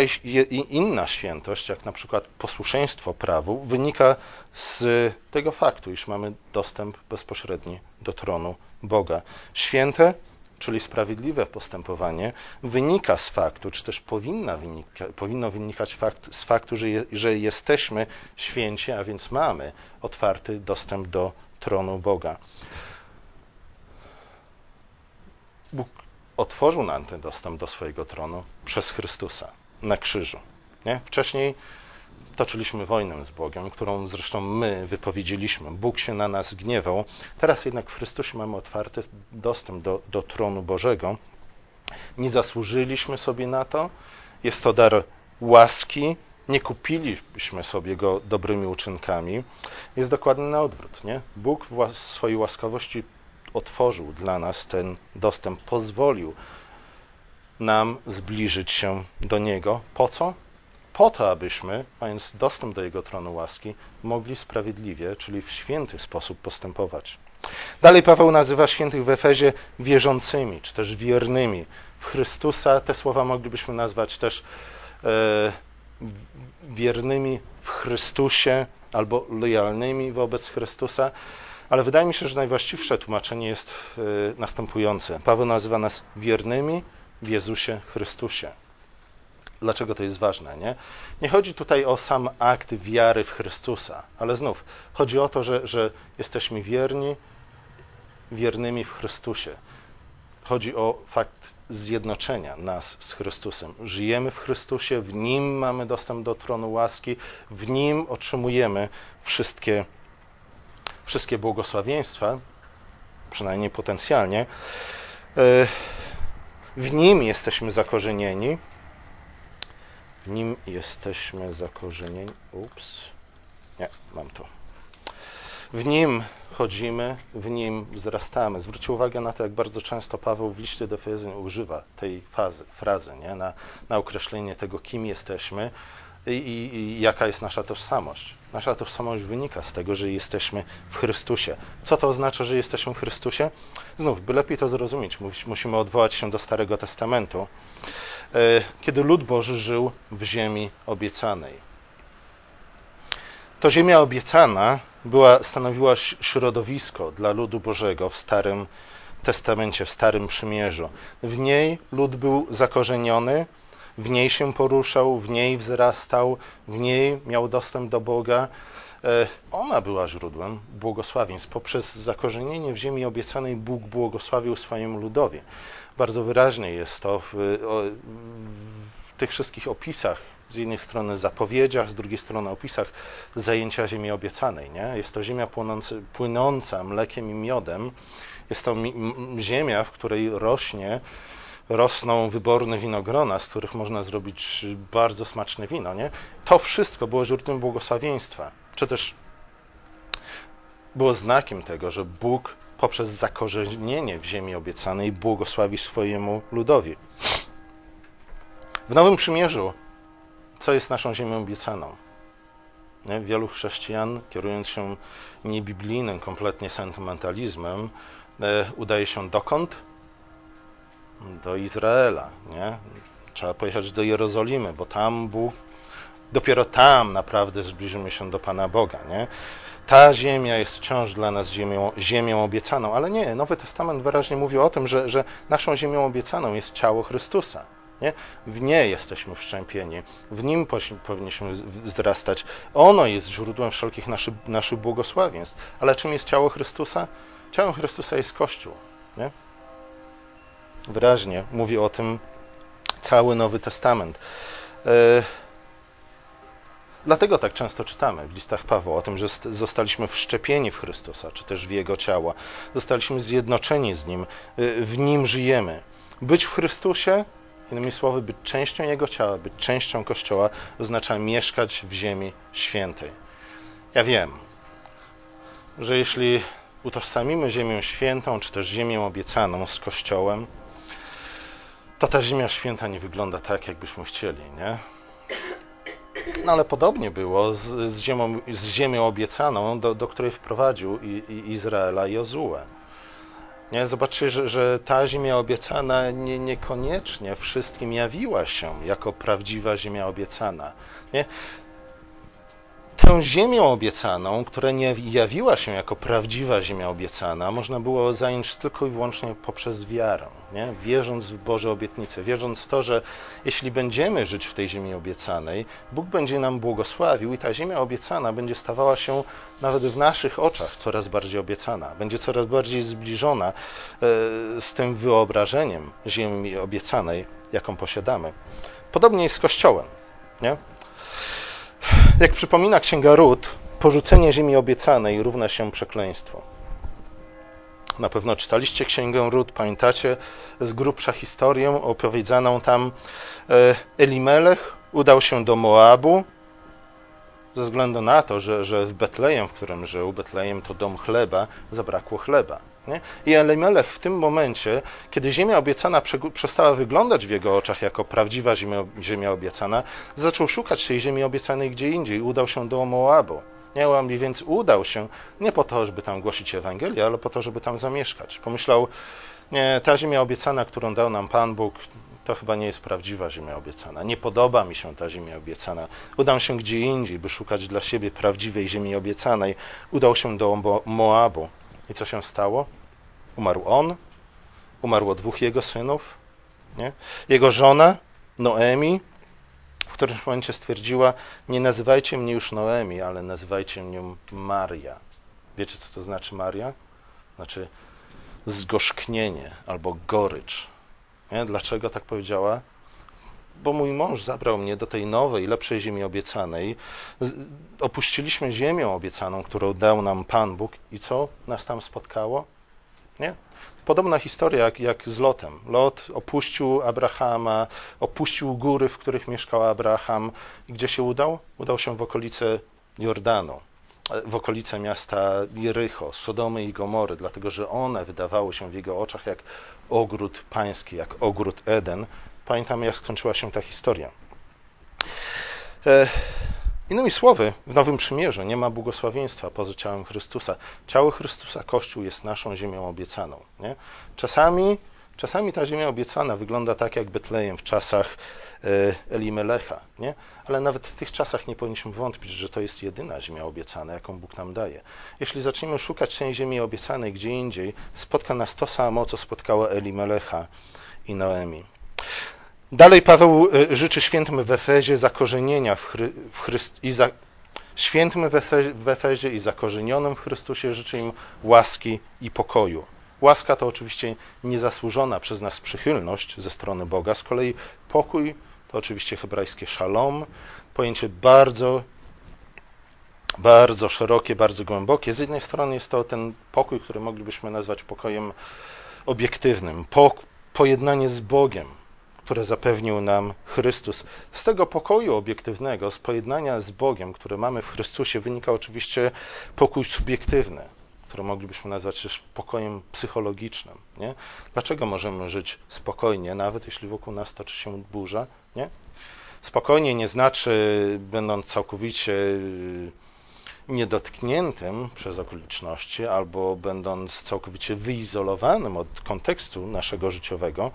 [SPEAKER 1] inna świętość, jak na przykład posłuszeństwo prawu, wynika z tego faktu, iż mamy dostęp bezpośredni do tronu Boga. Święte, czyli sprawiedliwe postępowanie, wynika z faktu, czy też powinna wynika, powinno wynikać fakt, z faktu, że, je, że jesteśmy święci, a więc mamy otwarty dostęp do tronu Boga. Bóg otworzył nam ten dostęp do swojego tronu przez Chrystusa na krzyżu. Nie? Wcześniej toczyliśmy wojnę z Bogiem, którą zresztą my wypowiedzieliśmy. Bóg się na nas gniewał. Teraz jednak w Chrystusie mamy otwarty dostęp do, do tronu Bożego. Nie zasłużyliśmy sobie na to. Jest to dar łaski. Nie kupiliśmy sobie go dobrymi uczynkami. Jest dokładnie na odwrót. Nie? Bóg w swojej łaskawości otworzył dla nas ten dostęp, pozwolił nam zbliżyć się do Niego. Po co? Po to, abyśmy, mając dostęp do Jego tronu łaski, mogli sprawiedliwie, czyli w święty sposób postępować. Dalej Paweł nazywa świętych w Efezie wierzącymi, czy też wiernymi w Chrystusa. Te słowa moglibyśmy nazwać też e, wiernymi w Chrystusie albo lojalnymi wobec Chrystusa. Ale wydaje mi się, że najwłaściwsze tłumaczenie jest e, następujące. Paweł nazywa nas wiernymi w Jezusie Chrystusie. Dlaczego to jest ważne? Nie? nie chodzi tutaj o sam akt wiary w Chrystusa, ale znów chodzi o to, że, że jesteśmy wierni, wiernymi w Chrystusie. Chodzi o fakt zjednoczenia nas z Chrystusem. Żyjemy w Chrystusie, w Nim mamy dostęp do tronu łaski, w Nim otrzymujemy wszystkie, wszystkie błogosławieństwa, przynajmniej potencjalnie. E, w Nim jesteśmy zakorzenieni. W Nim jesteśmy zakorzenieni. Ups. Nie, mam to. W Nim chodzimy, w Nim wzrastamy. Zwróćcie uwagę na to, jak bardzo często Paweł w liście do Efezjan używa tej fazy, frazy nie? Na, na określenie tego, kim jesteśmy i, i, i jaka jest nasza tożsamość. Nasza tożsamość wynika z tego, że jesteśmy w Chrystusie. Co to oznacza, że jesteśmy w Chrystusie? Znów, by lepiej to zrozumieć, musimy odwołać się do Starego Testamentu, e, kiedy lud Boży żył w ziemi obiecanej. To ziemia obiecana była, stanowiła środowisko dla ludu Bożego w Starym Testamencie, w Starym Przymierzu. W niej lud był zakorzeniony, w niej się poruszał, w niej wzrastał, w niej miał dostęp do Boga. E, ona była źródłem błogosławieństw. Poprzez zakorzenienie w ziemi obiecanej Bóg błogosławił swojemu ludowi. Bardzo wyraźnie jest to w, w tych wszystkich opisach, z jednej strony zapowiedziach, z drugiej strony opisach zajęcia ziemi obiecanej. Nie? Jest to ziemia płynąca mlekiem i miodem. Jest to ziemia, w której rośnie rosną wyborne winogrona, z których można zrobić bardzo smaczne wino. Nie? To wszystko było źródłem błogosławieństwa, czy też było znakiem tego, że Bóg poprzez zakorzenienie w ziemi obiecanej błogosławi swojemu ludowi. W Nowym Przymierzu, co jest naszą ziemią obiecaną? Wielu chrześcijan, kierując się niebiblijnym kompletnie sentymentalizmem, e, udaje się dokąd? Do Izraela, nie? Trzeba pojechać do Jerozolimy, bo tam Bóg, dopiero tam naprawdę zbliżymy się do Pana Boga, nie? Ta ziemia jest wciąż dla nas ziemią, ziemią obiecaną, ale nie, Nowy Testament wyraźnie mówi o tym, że, że naszą ziemią obiecaną jest ciało Chrystusa. Nie? W nie jesteśmy wszczępieni, w nim powinniśmy wzrastać. Ono jest źródłem wszelkich naszych, naszych błogosławieństw. Ale czym jest ciało Chrystusa? Ciałem Chrystusa jest Kościół. Nie? Wyraźnie mówi o tym cały Nowy Testament. E, dlatego tak często czytamy w listach Pawła o tym, że zostaliśmy wszczepieni w Chrystusa, czy też w Jego ciała. Zostaliśmy zjednoczeni z Nim, e, w Nim żyjemy. Być w Chrystusie, innymi słowy, być częścią Jego ciała, być częścią Kościoła, oznacza mieszkać w ziemi świętej. Ja wiem, że jeśli utożsamimy ziemię świętą, czy też ziemię obiecaną z Kościołem, to ta Ziemia Święta nie wygląda tak, jakbyśmy chcieli, nie? No ale podobnie było z, z, ziemią, z ziemią obiecaną, do, do której wprowadził i, i Izraela Jozue. Nie? Zobaczcie, że, że ta ziemia obiecana nie, niekoniecznie wszystkim jawiła się jako prawdziwa ziemia obiecana. Nie? Tę ziemię obiecaną, która nie jawiła się jako prawdziwa ziemia obiecana, można było zająć tylko i wyłącznie poprzez wiarę, nie? wierząc w Boże obietnice, wierząc w to, że jeśli będziemy żyć w tej ziemi obiecanej, Bóg będzie nam błogosławił i ta ziemia obiecana będzie stawała się nawet w naszych oczach coraz bardziej obiecana, będzie coraz bardziej zbliżona e, z tym wyobrażeniem ziemi obiecanej, jaką posiadamy. Podobnie jest z Kościołem. Nie? Jak przypomina Księga Ród, porzucenie ziemi obiecanej równa się przekleństwu. Na pewno czytaliście Księgę Ród, pamiętacie z grubsza historię opowiedzianą tam. E, Elimelech udał się do Moabu ze względu na to, że, że w Betlejem, w którym żył, Betlejem to dom chleba, zabrakło chleba. Nie? I Elimelech w tym momencie, kiedy ziemia obiecana przestała wyglądać w jego oczach jako prawdziwa ziemia, ziemia obiecana, zaczął szukać tej ziemi obiecanej gdzie indziej. Udał się do Moabu. Nie, więc udał się nie po to, żeby tam głosić Ewangelię, ale po to, żeby tam zamieszkać. Pomyślał, nie, ta ziemia obiecana, którą dał nam Pan Bóg, to chyba nie jest prawdziwa ziemia obiecana. Nie podoba mi się ta ziemia obiecana. Udam się gdzie indziej, by szukać dla siebie prawdziwej ziemi obiecanej. Udał się do Moabu. I co się stało? Umarł on, umarło dwóch jego synów, nie? jego żona, Noemi, w którymś momencie stwierdziła: Nie nazywajcie mnie już Noemi, ale nazywajcie mnie Maria. Wiecie, co to znaczy Maria? Znaczy zgorzknienie albo gorycz. Nie? Dlaczego tak powiedziała? Bo mój mąż zabrał mnie do tej nowej, lepszej ziemi obiecanej. Opuściliśmy ziemię obiecaną, którą dał nam Pan Bóg, i co nas tam spotkało? Nie? Podobna historia jak, jak z Lotem. Lot opuścił Abrahama, opuścił góry, w których mieszkał Abraham. Gdzie się udał? Udał się w okolice Jordanu, w okolice miasta Jericho, Sodomy i Gomory, dlatego że one wydawały się w jego oczach jak ogród pański, jak ogród Eden. Pamiętamy, jak skończyła się ta historia. E, Innymi słowy, w Nowym Przymierzu nie ma błogosławieństwa poza ciałem Chrystusa. Ciało Chrystusa, Kościół jest naszą ziemią obiecaną. Nie? Czasami, czasami ta ziemia obiecana wygląda tak jak Betlejem w czasach Elimelecha, nie? ale nawet w tych czasach nie powinniśmy wątpić, że to jest jedyna ziemia obiecana, jaką Bóg nam daje. Jeśli zaczniemy szukać tej ziemi obiecanej gdzie indziej, spotka nas to samo, co spotkało Elimelecha i Noemi. Dalej Paweł y, życzy świętym w Efezie zakorzenienia w, Chry, w Chryst, i za, świętym w Efezie i zakorzenionym w Chrystusie życzy im łaski i pokoju. Łaska to oczywiście niezasłużona przez nas przychylność ze strony Boga, z kolei pokój to oczywiście hebrajskie szalom, pojęcie bardzo, bardzo szerokie, bardzo głębokie. Z jednej strony jest to ten pokój, który moglibyśmy nazwać pokojem obiektywnym, po, pojednanie z Bogiem, które zapewnił nam Chrystus. Z tego pokoju obiektywnego, z pojednania z Bogiem, które mamy w Chrystusie, wynika oczywiście pokój subiektywny, który moglibyśmy nazwać też pokojem psychologicznym. Nie? Dlaczego możemy żyć spokojnie, nawet jeśli wokół nas toczy się burza? Nie? Spokojnie nie znaczy, będąc całkowicie niedotkniętym przez okoliczności, albo będąc całkowicie wyizolowanym od kontekstu naszego życiowego,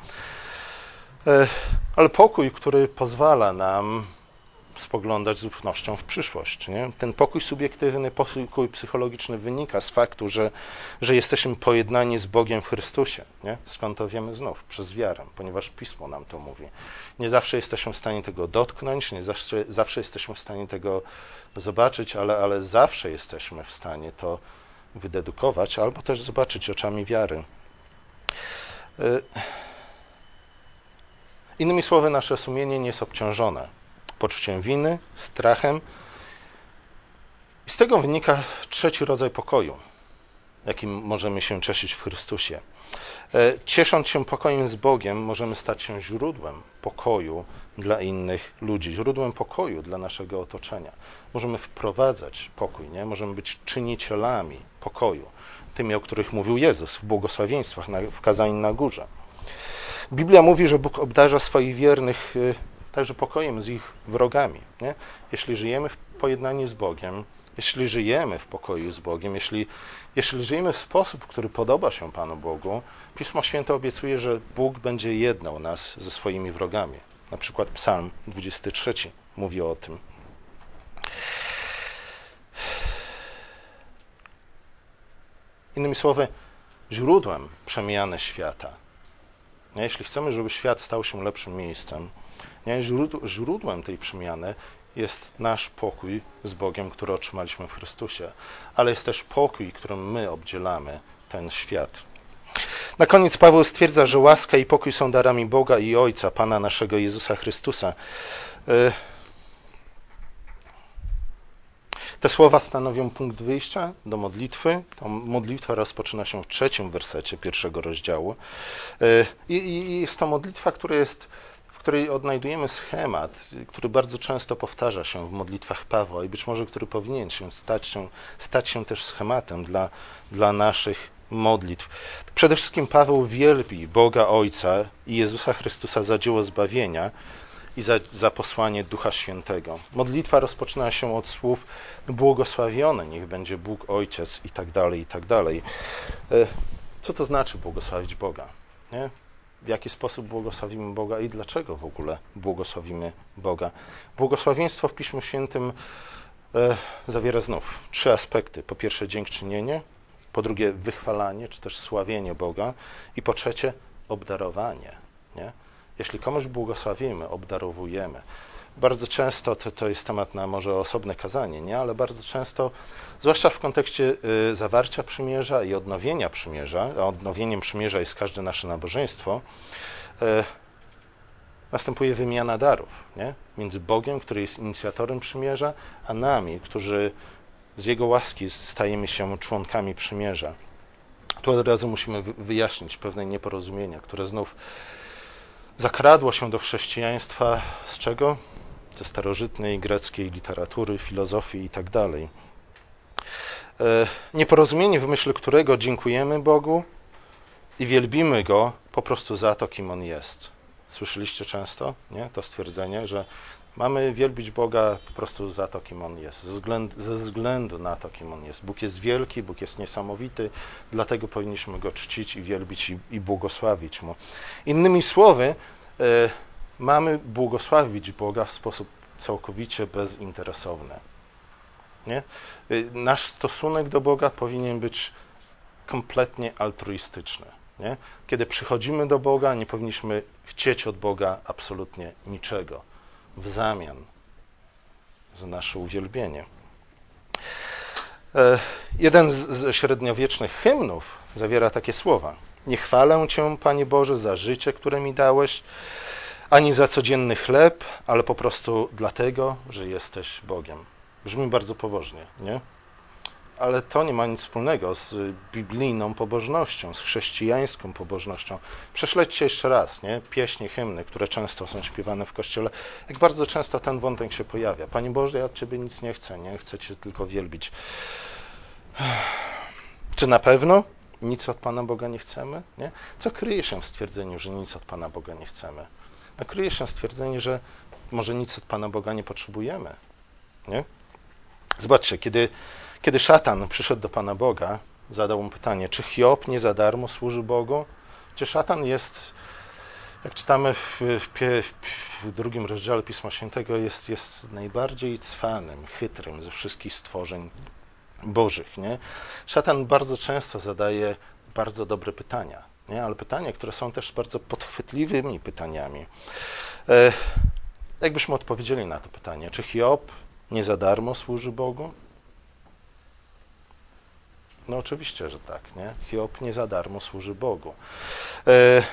[SPEAKER 1] E, ale pokój, który pozwala nam spoglądać z ufnością w przyszłość. Nie? Ten pokój subiektywny, pokój psychologiczny wynika z faktu, że, że jesteśmy pojednani z Bogiem w Chrystusie. Nie? Skąd to wiemy znów? Przez wiarę, ponieważ Pismo nam to mówi. Nie zawsze jesteśmy w stanie tego dotknąć, nie zawsze, zawsze jesteśmy w stanie tego zobaczyć, ale, ale zawsze jesteśmy w stanie to wydedukować albo też zobaczyć oczami wiary. Y Innymi słowy, nasze sumienie nie jest obciążone poczuciem winy, strachem. I z tego wynika trzeci rodzaj pokoju, jakim możemy się cieszyć w Chrystusie. E, ciesząc się pokojem z Bogiem, możemy stać się źródłem pokoju dla innych ludzi, źródłem pokoju dla naszego otoczenia. Możemy wprowadzać pokój, nie? możemy być czynicielami pokoju, tymi, o których mówił Jezus w błogosławieństwach w kazaniu na górze. Biblia mówi, że Bóg obdarza swoich wiernych y, także pokojem z ich wrogami. Nie? Jeśli żyjemy w pojednaniu z Bogiem, jeśli żyjemy w pokoju z Bogiem, jeśli, jeśli żyjemy w sposób, który podoba się Panu Bogu, Pismo Święte obiecuje, że Bóg będzie jednał nas ze swoimi wrogami. Na przykład Psalm 23 mówi o tym. Innymi słowy, źródłem przemiany świata? Jeśli chcemy, żeby świat stał się lepszym miejscem, nie? źródłem tej przemiany jest nasz pokój z Bogiem, który otrzymaliśmy w Chrystusie, ale jest też pokój, którym my obdzielamy ten świat. Na koniec Paweł stwierdza, że łaska i pokój są darami Boga i Ojca, Pana naszego Jezusa Chrystusa. Y, te słowa stanowią punkt wyjścia do modlitwy. Ta modlitwa rozpoczyna się w trzecim wersecie pierwszego rozdziału. E, I, jest to modlitwa, która jest której odnajdujemy schemat, który bardzo często powtarza się w modlitwach Pawła i być może który powinien się stać się, stać się też schematem dla, dla naszych modlitw. Przede wszystkim Paweł wielbi Boga Ojca i Jezusa Chrystusa za dzieło zbawienia i za, za posłanie Ducha Świętego. Modlitwa rozpoczyna się od słów błogosławiony niech będzie Bóg Ojciec i tak dalej, i tak dalej. E, co to znaczy błogosławić Boga? Nie? W jaki sposób błogosławimy Boga i dlaczego w ogóle błogosławimy Boga? Błogosławieństwo w Piśmie Świętym e, zawiera znów trzy aspekty. Po pierwsze dziękczynienie, po drugie wychwalanie, czy też sławienie Boga i po trzecie obdarowanie. Nie? Jeśli komuś błogosławimy, obdarowujemy. Bardzo często to, to jest temat na może osobne kazanie, nie? ale bardzo często, zwłaszcza w kontekście y, zawarcia przymierza i odnowienia przymierza, a odnowieniem przymierza jest każde nasze nabożeństwo, y, następuje wymiana darów nie? między Bogiem, który jest inicjatorem przymierza, a nami, którzy z Jego łaski stajemy się członkami przymierza. Tu od razu musimy wyjaśnić pewne nieporozumienia, które znów zakradło się do chrześcijaństwa z czego? Ze starożytnej greckiej literatury, filozofii itd. Tak e, nieporozumienie, w myśl którego dziękujemy Bogu i wielbimy Go po prostu za to, kim On jest. Słyszeliście często nie? to stwierdzenie, że Mamy wielbić Boga po prostu za to, kim On jest, ze względu, ze względu na to, kim On jest. Bóg jest wielki, Bóg jest niesamowity, dlatego powinniśmy Go czcić i wielbić i, i błogosławić Mu. Innymi słowy, y, mamy błogosławić Boga w sposób całkowicie bezinteresowny. Nie? Y, nasz stosunek do Boga powinien być kompletnie altruistyczny. Nie? Kiedy przychodzimy do Boga, nie powinniśmy chcieć od Boga absolutnie niczego w zamian za nasze uwielbienie. E, jeden z średniowiecznych hymnów zawiera takie słowa: Nie chwalę Cię, Panie Boże, za życie, które mi dałeś, ani za codzienny chleb, ale po prostu dlatego, że jesteś Bogiem. Brzmi bardzo pobożnie, nie? ale to nie ma nic wspólnego z biblijną pobożnością, z chrześcijańską pobożnością. Prześledźcie jeszcze raz, nie? Pieśni, hymny, które często są śpiewane w kościele. Jak bardzo często ten wątek się pojawia. Panie Boże, ja od Ciebie nic nie chcę, nie? Chcę Cię tylko wielbić. Czy na pewno nic od Pana Boga nie chcemy? Nie? Co kryje się w stwierdzeniu, że nic od Pana Boga nie chcemy? No, kryje się stwierdzenie, że może nic od Pana Boga nie potrzebujemy. Nie? Zobaczcie, kiedy kiedy szatan przyszedł do Pana Boga, zadał mu pytanie, czy Hiob nie za darmo służy Bogu? Czy szatan jest, jak czytamy w, w, w drugim rozdziale Pisma Świętego, jest, jest najbardziej cwanym, chytrym ze wszystkich stworzeń bożych. Nie? Szatan bardzo często zadaje bardzo dobre pytania, nie? ale pytania, które są też bardzo podchwytliwymi pytaniami. E, jakbyśmy odpowiedzieli na to pytanie, czy Hiob nie za darmo służy Bogu? No oczywiście, że tak, nie? Hiob nie za darmo służy Bogu. E,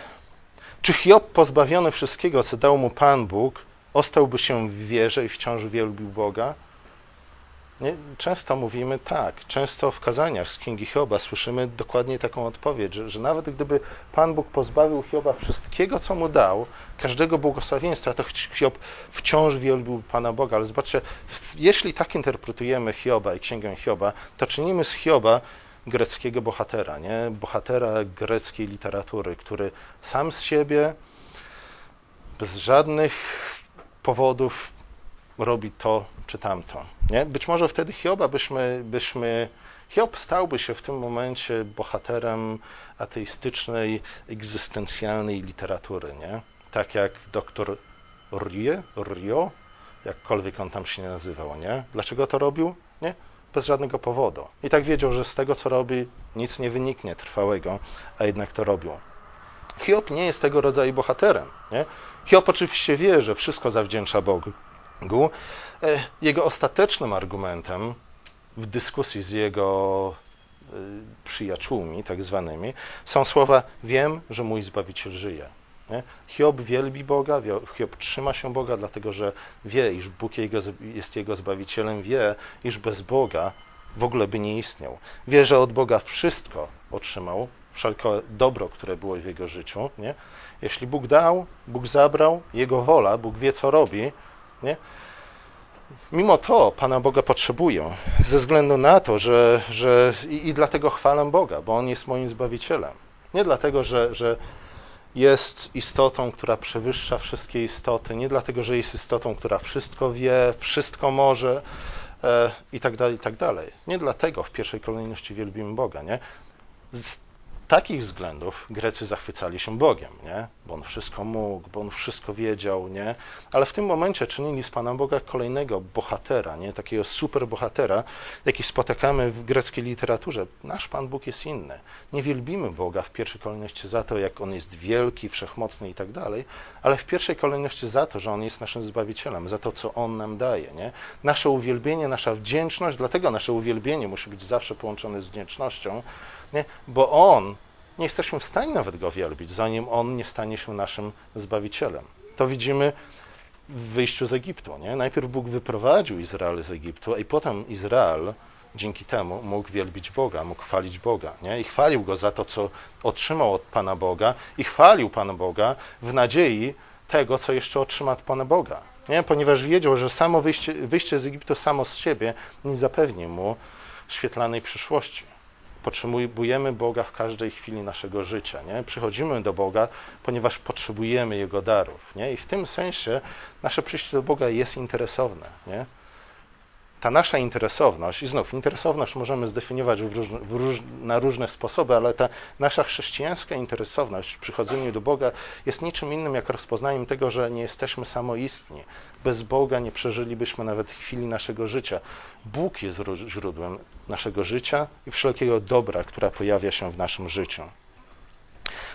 [SPEAKER 1] czy Hiob pozbawiony wszystkiego, co dał mu Pan Bóg, ostałby się w wierze i wciąż wielbił Boga? Nie? Często mówimy tak, często w kazaniach z Księgi Hioba słyszymy dokładnie taką odpowiedź, że, że, nawet gdyby Pan Bóg pozbawił Hioba wszystkiego, co mu dał, każdego błogosławieństwa, to Hiob wciąż wielbił Pana Boga. Ale zobaczcie, jeśli tak interpretujemy Hioba i Księgę Hioba, to czynimy z Hioba greckiego bohatera, nie? bohatera greckiej literatury, który sam z siebie, bez żadnych powodów robi to czy tamto. Nie? Być może wtedy Hioba byśmy, byśmy Hiob stałby się w tym momencie bohaterem ateistycznej, egzystencjalnej literatury, nie? Tak jak doktor Rie, Rio, jakkolwiek on tam się nie nazywał, nie? Dlaczego to robił? Nie? bez żadnego powodu. I tak wiedział, że z tego, co robi, nic nie wyniknie trwałego, a jednak to robił. Hiob nie jest tego rodzaju bohaterem. Nie? Hiob oczywiście wie, że wszystko zawdzięcza Bogu. E, jego ostatecznym argumentem w dyskusji z jego e, przyjaciółmi, tak zwanymi, są słowa: Wiem, że mój zbawiciel żyje. Nie? Hiob wielbi Boga, Hiob trzyma się Boga, dlatego że wie, iż Bóg jego, jest jego zbawicielem, wie, iż bez Boga w ogóle by nie istniał. Wie, że od Boga wszystko otrzymał, wszelkie dobro, które było w jego życiu. Nie? Jeśli Bóg dał, Bóg zabrał, Jego wola, Bóg wie, co robi. Nie? Mimo to Pana Boga potrzebuję, ze względu na to, że, że i, i dlatego chwalę Boga, bo On jest moim Zbawicielem. Nie dlatego, że, że jest istotą, która przewyższa wszystkie istoty, nie dlatego, że jest istotą, która wszystko wie, wszystko może e, i tak dalej, i tak dalej. Nie dlatego w pierwszej kolejności wielbimy Boga, nie? Z takich względów Grecy zachwycali się Bogiem, nie? bo on wszystko mógł, bo on wszystko wiedział, nie? ale w tym momencie czynili z Pana Boga kolejnego bohatera, nie? takiego superbohatera, jaki spotykamy w greckiej literaturze. Nasz Pan Bóg jest inny. Nie wielbimy Boga w pierwszej kolejności za to, jak On jest wielki, wszechmocny i tak dalej, ale w pierwszej kolejności za to, że On jest naszym Zbawicielem, za to, co On nam daje. Nie? Nasze uwielbienie, nasza wdzięczność, dlatego nasze uwielbienie musi być zawsze połączone z wdzięcznością, nie? bo On, nie jesteśmy w stanie nawet Go wielbić, zanim On nie stanie się naszym Zbawicielem. To widzimy w wyjściu z Egiptu. Nie? Najpierw Bóg wyprowadził Izrael z Egiptu, i potem Izrael dzięki temu mógł wielbić Boga, mógł chwalić Boga. Nie? I chwalił Go za to, co otrzymał od Pana Boga i chwalił Pana Boga w nadziei tego, co jeszcze otrzyma od Pana Boga. Nie? Ponieważ wiedział, że samo wyjście, wyjście z Egiptu samo z siebie nie zapewni mu świetlanej przyszłości. Potrzebujemy Boga w każdej chwili naszego życia. Nie? Przychodzimy do Boga, ponieważ potrzebujemy Jego darów. Nie? I w tym sensie nasze przyjście do Boga jest interesowne. Nie? Ta nasza interesowność, i znów interesowność możemy zdefiniować w różne, w róż, na różne sposoby, ale ta nasza chrześcijańska interesowność w przychodzeniu do Boga jest niczym innym jak rozpoznaniem tego, że nie jesteśmy samoistni. Bez Boga nie przeżylibyśmy nawet chwili naszego życia. Bóg jest źródłem naszego życia i wszelkiego dobra, która pojawia się w naszym życiu.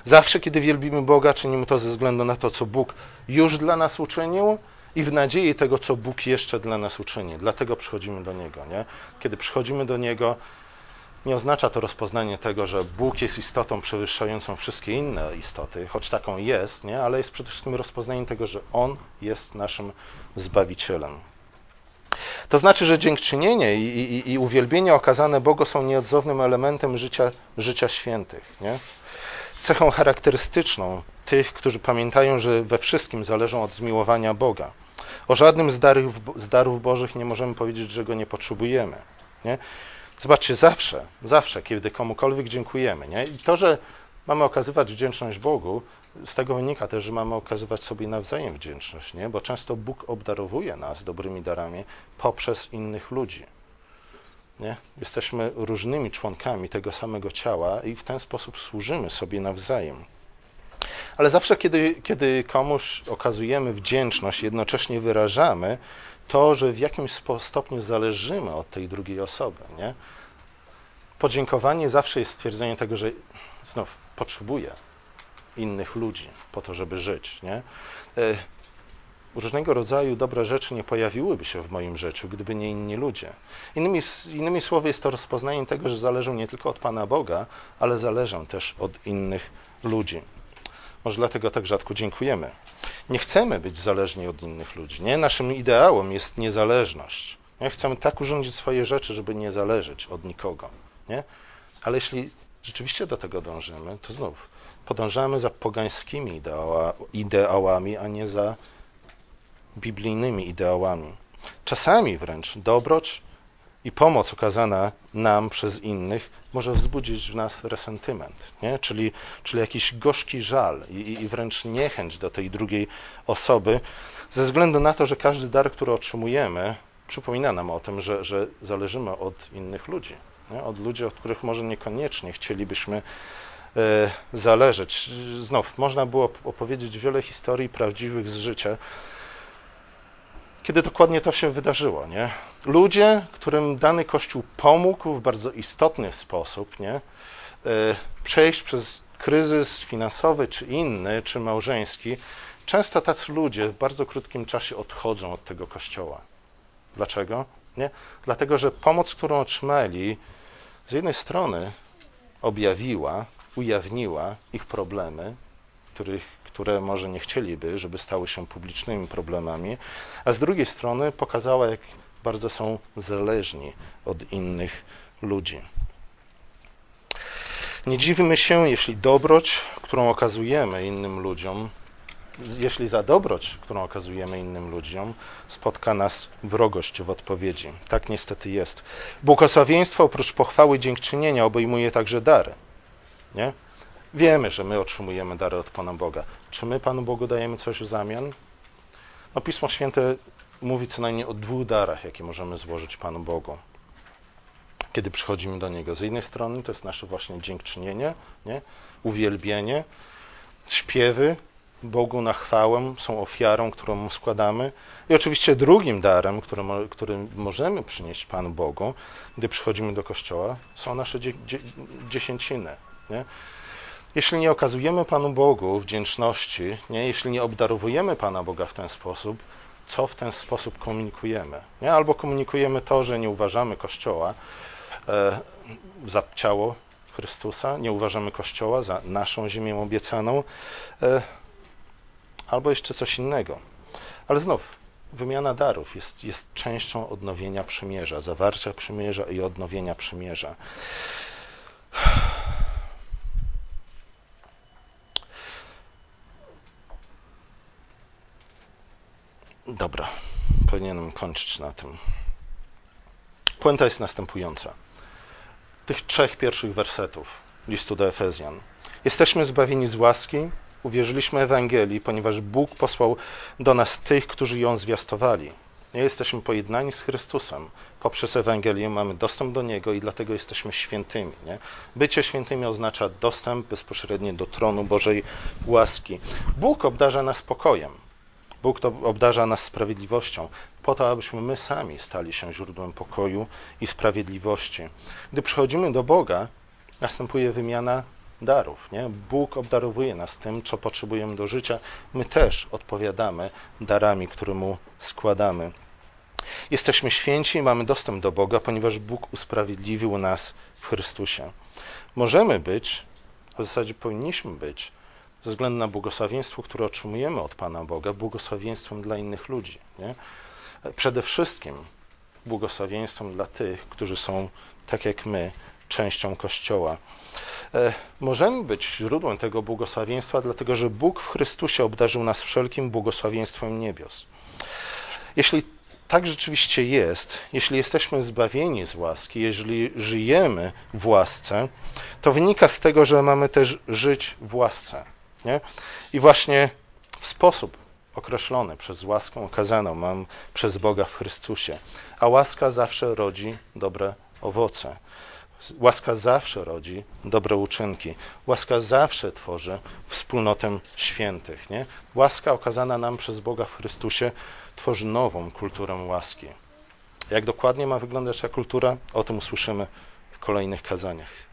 [SPEAKER 1] Zawsze, kiedy wielbimy Boga, czynimy to ze względu na to, co Bóg już dla nas uczynił, i w nadziei tego, co Bóg jeszcze dla nas uczyni. Dlatego przychodzimy do Niego. Nie? Kiedy przychodzimy do Niego, nie oznacza to rozpoznanie tego, że Bóg jest istotą przewyższającą wszystkie inne istoty, choć taką jest, nie? ale jest przede wszystkim rozpoznanie tego, że On jest naszym Zbawicielem. To znaczy, że dziękczynienie i, i, i uwielbienie okazane Bogu są nieodzownym elementem życia, życia świętych. Nie? Cechą charakterystyczną tych, którzy pamiętają, że we wszystkim zależą od zmiłowania Boga. O żadnym z darów, z darów Bożych nie możemy powiedzieć, że go nie potrzebujemy. Nie? Zobaczcie, zawsze, zawsze, kiedy komukolwiek dziękujemy, nie? i to, że mamy okazywać wdzięczność Bogu, z tego wynika też, że mamy okazywać sobie nawzajem wdzięczność, nie? bo często Bóg obdarowuje nas dobrymi darami poprzez innych ludzi. Nie? Jesteśmy różnymi członkami tego samego ciała i w ten sposób służymy sobie nawzajem. Ale zawsze, kiedy, kiedy komuś okazujemy wdzięczność, jednocześnie wyrażamy to, że w jakimś stopniu zależymy od tej drugiej osoby. Nie? Podziękowanie zawsze jest stwierdzeniem tego, że znów potrzebuję innych ludzi po to, żeby żyć. Nie? E, różnego rodzaju dobre rzeczy nie pojawiłyby się w moim życiu, gdyby nie inni ludzie. Innymi, innymi słowy, jest to rozpoznanie tego, że zależą nie tylko od Pana Boga, ale zależą też od innych ludzi. Może dlatego tak rzadko dziękujemy. Nie chcemy być zależni od innych ludzi. Nie? Naszym ideałem jest niezależność. Nie? Chcemy tak urządzić swoje rzeczy, żeby nie zależeć od nikogo. Nie? Ale jeśli rzeczywiście do tego dążymy, to znów podążamy za pogańskimi ideałami, a nie za biblijnymi ideałami. Czasami wręcz dobroć i pomoc okazana nam przez innych może wzbudzić w nas resentyment, nie? Czyli, czyli jakiś gorzki żal i, i wręcz niechęć do tej drugiej osoby, ze względu na to, że każdy dar, który otrzymujemy, przypomina nam o tym, że, że zależymy od innych ludzi, nie? od ludzi, od których może niekoniecznie chcielibyśmy e, zależeć. Znów, można było opowiedzieć wiele historii prawdziwych z życia, kiedy dokładnie to się wydarzyło. Nie? Ludzie, którym dany Kościół pomógł w bardzo istotny sposób nie? E, przejść przez kryzys finansowy, czy inny, czy małżeński, często tacy ludzie w bardzo krótkim czasie odchodzą od tego Kościoła. Dlaczego? Nie? Dlatego, że pomoc, którą otrzymali, z jednej strony objawiła, ujawniła ich problemy, których które może nie chcieliby, żeby stały się publicznymi problemami, a z drugiej strony pokazała, jak bardzo są zależni od innych ludzi. Nie dziwmy się, jeśli dobroć, którą okazujemy innym ludziom, jeśli za dobroć, którą okazujemy innym ludziom, spotka nas wrogość w odpowiedzi. Tak niestety jest. Błogosławieństwo oprócz pochwały dziękczynienia obejmuje także dary. Nie? Wiemy, że my otrzymujemy dary od Pana Boga. Czy my Panu Bogu dajemy coś w zamian? No, Pismo Święte mówi co najmniej o dwóch darach, jakie możemy złożyć Panu Bogu. Kiedy przychodzimy do Niego. Z jednej strony to jest nasze właśnie dziękczynienie, nie? uwielbienie, śpiewy Bogu na chwałę są ofiarą, którą Mu składamy. I oczywiście drugim darem, który, który możemy przynieść Panu Bogu, gdy przychodzimy do Kościoła, są nasze dzie, dzie, dziesięciny. Nie? Jeśli nie okazujemy Panu Bogu wdzięczności, nie? jeśli nie obdarowujemy Pana Boga w ten sposób, co w ten sposób komunikujemy? Nie? Albo komunikujemy to, że nie uważamy Kościoła e, za ciało Chrystusa, nie uważamy Kościoła za naszą ziemię obiecaną, e, albo jeszcze coś innego. Ale znów, wymiana darów jest, jest częścią odnowienia przymierza, zawarcia przymierza i odnowienia przymierza. Dobra, powinienem kończyć na tym. Puenta jest następująca. Tych trzech pierwszych wersetów listu do Efezjan. Jesteśmy zbawieni z łaski, uwierzyliśmy Ewangelii, ponieważ Bóg posłał do nas tych, którzy ją zwiastowali. Nie jesteśmy pojednani z Chrystusem. Poprzez Ewangelię mamy dostęp do Niego i dlatego jesteśmy świętymi. Nie? Bycie świętymi oznacza dostęp bezpośredni do tronu Bożej łaski. Bóg obdarza nas pokojem. Bóg to obdarza nas sprawiedliwością, po to, abyśmy my sami stali się źródłem pokoju i sprawiedliwości. Gdy przychodzimy do Boga, następuje wymiana darów. Nie? Bóg obdarowuje nas tym, co potrzebujemy do życia. My też odpowiadamy darami, które Mu składamy. Jesteśmy święci i mamy dostęp do Boga, ponieważ Bóg usprawiedliwił nas w Chrystusie. Możemy być, a w zasadzie powinniśmy być, ze względu na błogosławieństwo, które otrzymujemy od Pana Boga, błogosławieństwem dla innych ludzi. Nie? Przede wszystkim błogosławieństwem dla tych, którzy są, tak jak my, częścią Kościoła. E, możemy być źródłem tego błogosławieństwa, dlatego że Bóg w Chrystusie obdarzył nas wszelkim błogosławieństwem niebios. Jeśli tak rzeczywiście jest, jeśli jesteśmy zbawieni z łaski, jeżeli żyjemy w łasce, to wynika z tego, że mamy też żyć w łasce. Nie? I właśnie w sposób określony przez łaskę okazaną mam przez Boga w Chrystusie. A łaska zawsze rodzi dobre owoce. Łaska zawsze rodzi dobre uczynki. Łaska zawsze tworzy wspólnotę świętych. Nie? Łaska okazana nam przez Boga w Chrystusie tworzy nową kulturę łaski. Jak dokładnie ma wyglądać ta kultura? O tym usłyszymy w kolejnych kazaniach.